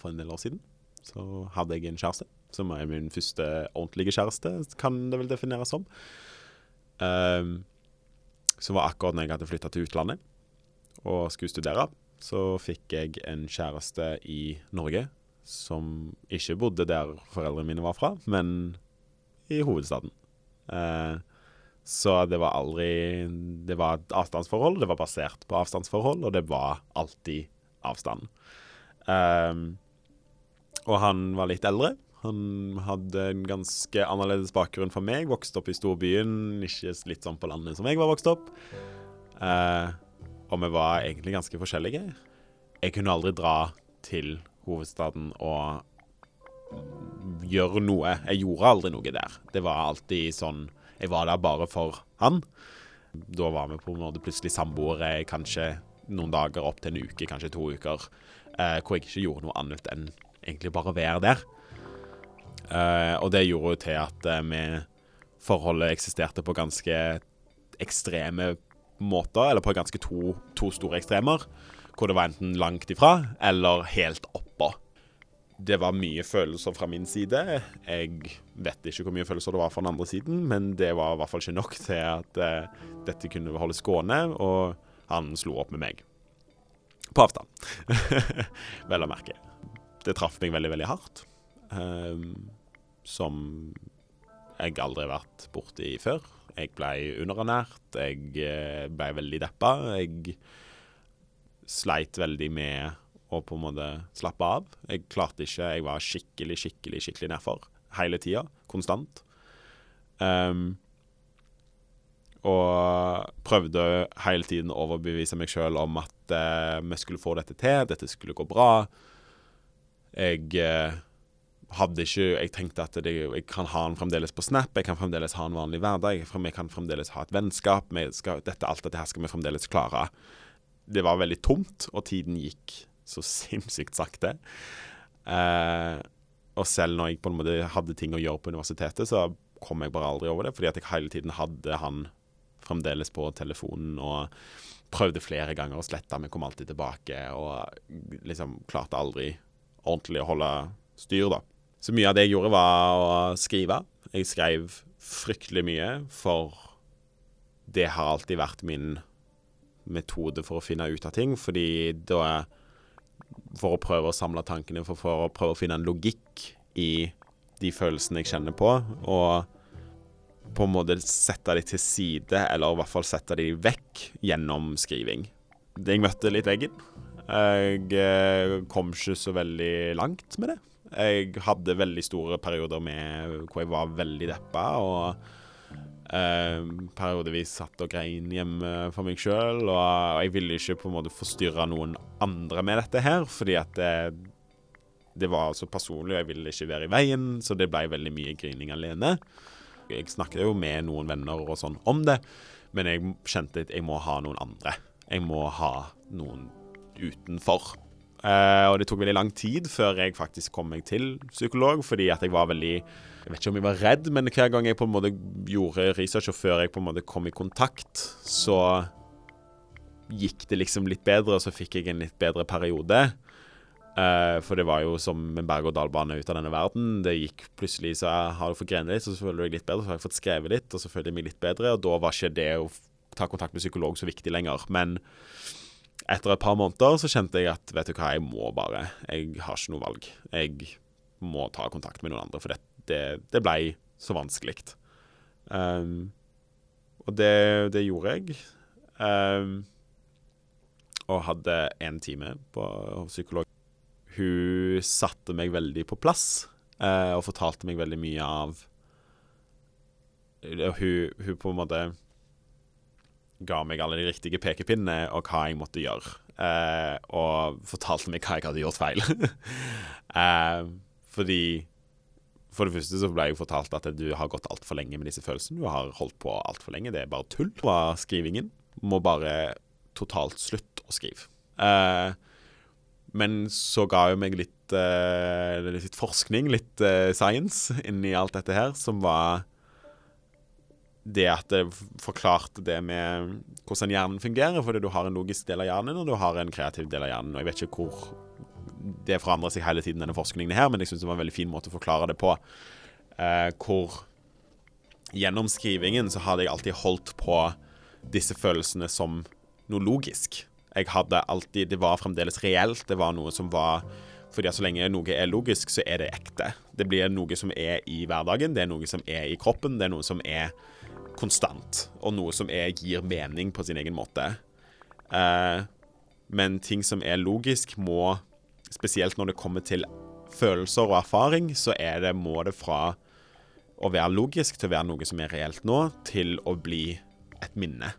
for en del år siden. Så hadde jeg en kjæreste, som er min første ordentlige kjæreste, kan det vel defineres som. Um, som var akkurat når jeg hadde flytta til utlandet og skulle studere. Så fikk jeg en kjæreste i Norge som ikke bodde der foreldrene mine var fra, men i hovedstaden. Uh, så det var aldri Det var et avstandsforhold. Det var basert på avstandsforhold, og det var alltid avstand. Um, og han var litt eldre. Han hadde en ganske annerledes bakgrunn for meg. Vokste opp i storbyen, ikke litt sånn på landet som jeg var vokst opp. Eh, og vi var egentlig ganske forskjellige. Jeg kunne aldri dra til hovedstaden og gjøre noe. Jeg gjorde aldri noe der. Det var alltid sånn Jeg var der bare for han. Da var vi på en måte plutselig samboere kanskje noen dager opp til en uke, kanskje to uker, eh, hvor jeg ikke gjorde noe annet enn egentlig bare være der. Uh, og det gjorde jo til at uh, vi forholdet eksisterte på ganske ekstreme måter, eller på ganske to, to, store ekstremer, hvor det var enten langt ifra eller helt oppå. Det var mye følelser fra min side. Jeg vet ikke hvor mye følelser det var fra den andre siden, men det var i hvert fall ikke nok til at uh, dette kunne holdes gående, og han slo opp med meg. På avstand. Vel å merke. Det traff meg veldig, veldig hardt. Um, som jeg aldri har vært borti før. Jeg ble underernært, jeg eh, ble veldig deppa. Jeg sleit veldig med å på en måte slappe av. Jeg klarte ikke. Jeg var skikkelig, skikkelig skikkelig nedfor hele tida. Konstant. Um, og prøvde hele tiden å overbevise meg sjøl om at uh, vi skulle få dette til, dette skulle gå bra. Jeg eh, hadde ikke Jeg tenkte at det, jeg kan ha han fremdeles på Snap, jeg kan fremdeles ha en vanlig hverdag, jeg kan fremdeles ha et vennskap. Skal, dette, alt dette skal vi fremdeles klare. Det var veldig tomt, og tiden gikk så sinnssykt sakte. Eh, og selv når jeg på en måte hadde ting å gjøre på universitetet, så kom jeg bare aldri over det, fordi at jeg hele tiden hadde han fremdeles på telefonen og prøvde flere ganger å slette, men kom alltid tilbake og liksom klarte aldri ordentlig å holde styr, da. Så mye av det jeg gjorde, var å skrive. Jeg skrev fryktelig mye, for det har alltid vært min metode for å finne ut av ting. Fordi da For å prøve å samle tankene, for, for å prøve å finne en logikk i de følelsene jeg kjenner på, og på en måte sette de til side, eller i hvert fall sette de vekk gjennom skriving. Jeg møtte litt veggen. Jeg eh, kom ikke så veldig langt med det. Jeg hadde veldig store perioder med hvor jeg var veldig deppa, og eh, periodevis satt og grein hjemme for meg sjøl. Og, og, jeg ville ikke på en måte forstyrre noen andre med dette her, fordi at det, det var så personlig, og jeg ville ikke være i veien, så det ble veldig mye grining alene. Jeg snakket jo med noen venner og sånn om det, men jeg kjente at jeg må ha noen andre. Jeg må ha noen utenfor. Uh, og det tok veldig lang tid før jeg faktisk kom meg til psykolog, fordi at jeg var veldig Jeg vet ikke om jeg var redd, men hver gang jeg på en måte gjorde research, og før jeg på en måte kom i kontakt, så gikk det liksom litt bedre, og så fikk jeg en litt bedre periode. Uh, for det var jo som en berg-og-dal-bane ut av denne verden. Det gikk plutselig så jeg har du fått grene litt, så føler deg litt bedre. Så har jeg fått skrevet litt, og så føler jeg meg litt bedre. Og da var ikke det å ta kontakt med psykolog så viktig lenger. Men etter et par måneder så kjente jeg at vet du hva, jeg må bare. Jeg har ikke noe valg. Jeg må ta kontakt med noen andre, for det, det, det ble så vanskelig. Um, og det, det, gjorde jeg. Um, og hadde én time på psykolog. Hun satte meg veldig på plass uh, og fortalte meg veldig mye av hun, hun på en måte ga meg alle de riktige pekepinnene og hva jeg måtte gjøre. Eh, og fortalte meg hva jeg hadde gjort feil. eh, fordi For det første så ble jeg fortalt at du har gått altfor lenge med disse følelsene. Du har holdt på altfor lenge. Det er bare tull. Var skrivingen. Må bare totalt slutte å skrive. Eh, men så ga jo meg litt, eh, litt forskning, litt eh, science, inni alt dette her, som var det at det forklarte det med hvordan hjernen fungerer. Fordi du har en logisk del av hjernen, og du har en kreativ del av hjernen. Og jeg vet ikke hvor det forandrer seg hele tiden, denne forskningen her, men jeg syns det var en veldig fin måte å forklare det på. Eh, hvor gjennom skrivingen så hadde jeg alltid holdt på disse følelsene som noe logisk. Jeg hadde alltid Det var fremdeles reelt. Det var noe som var fordi at så lenge noe er logisk, så er det ekte. Det blir noe som er i hverdagen, det er noe som er i kroppen, det er noe som er konstant, og noe som er, gir mening på sin egen måte. Eh, men ting som er logisk, må Spesielt når det kommer til følelser og erfaring, så er det, må det fra å være logisk til å være noe som er reelt nå, til å bli et minne.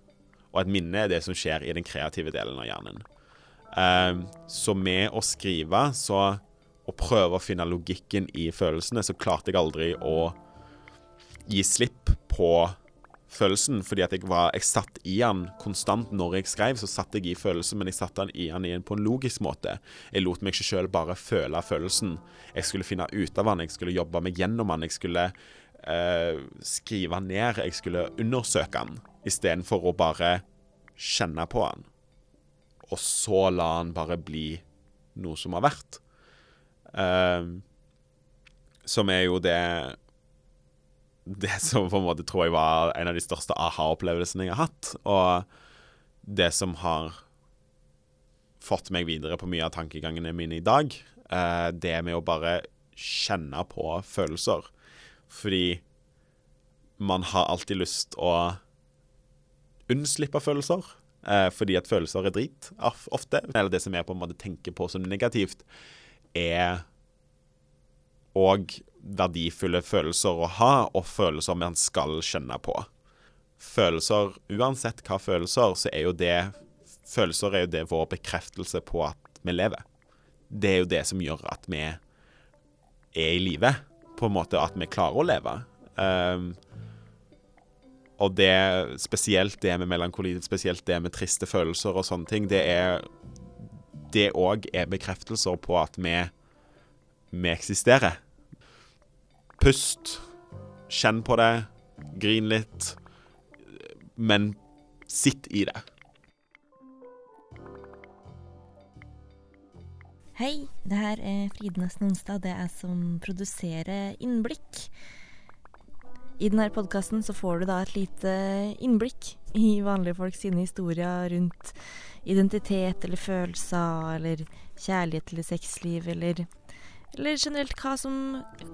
Og et minne er det som skjer i den kreative delen av hjernen. Eh, så med å skrive så, og prøve å finne logikken i følelsene, så klarte jeg aldri å gi slipp på følelsen, fordi at jeg, var, jeg satt i den konstant når jeg skrev. Så satt jeg i følelsen, men jeg satte den i den igjen på en logisk måte. Jeg lot meg ikke sjøl bare føle følelsen. Jeg skulle finne ut av den, jeg skulle jobbe meg gjennom den. Jeg skulle eh, skrive ned, jeg skulle undersøke den, istedenfor å bare kjenne på den. Og så la den bare bli noe som har vært. Eh, som er jo det det som på en måte tror jeg var en av de største aha-opplevelsene jeg har hatt. Og det som har fått meg videre på mye av tankegangene mine i dag, eh, det med å bare kjenne på følelser. Fordi man har alltid lyst å unnslippe følelser. Eh, fordi at følelser er drit ofte. Eller det som jeg på en måte tenker på som negativt, er òg verdifulle følelser å ha, og følelser man skal kjenne på. Følelser, uansett hva følelser, så er jo det Følelser er jo det vår bekreftelse på at vi lever. Det er jo det som gjør at vi er i live, på en måte at vi klarer å leve. Um, og det, spesielt det med melankoli, spesielt det med triste følelser og sånne ting, det er Det òg er bekreftelser på at vi, vi eksisterer. Pust. Kjenn på det. Grin litt. Men sitt i det. Hei, det her er Fride Nesten Onsdag. Det er som produserer Innblikk. I denne podkasten så får du da et lite innblikk i vanlige folk sine historier rundt identitet eller følelser eller kjærlighet eller sexliv eller eller generelt hva som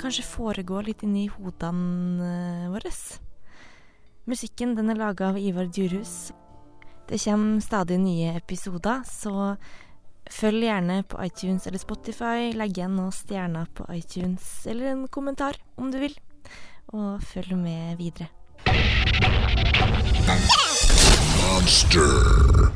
kanskje foregår litt inni hodene eh, våre. Musikken den er laga av Ivar Djurhus. Det kommer stadig nye episoder, så følg gjerne på iTunes eller Spotify. Legg igjen noen stjerner på iTunes, eller en kommentar om du vil. Og følg med videre. Monster.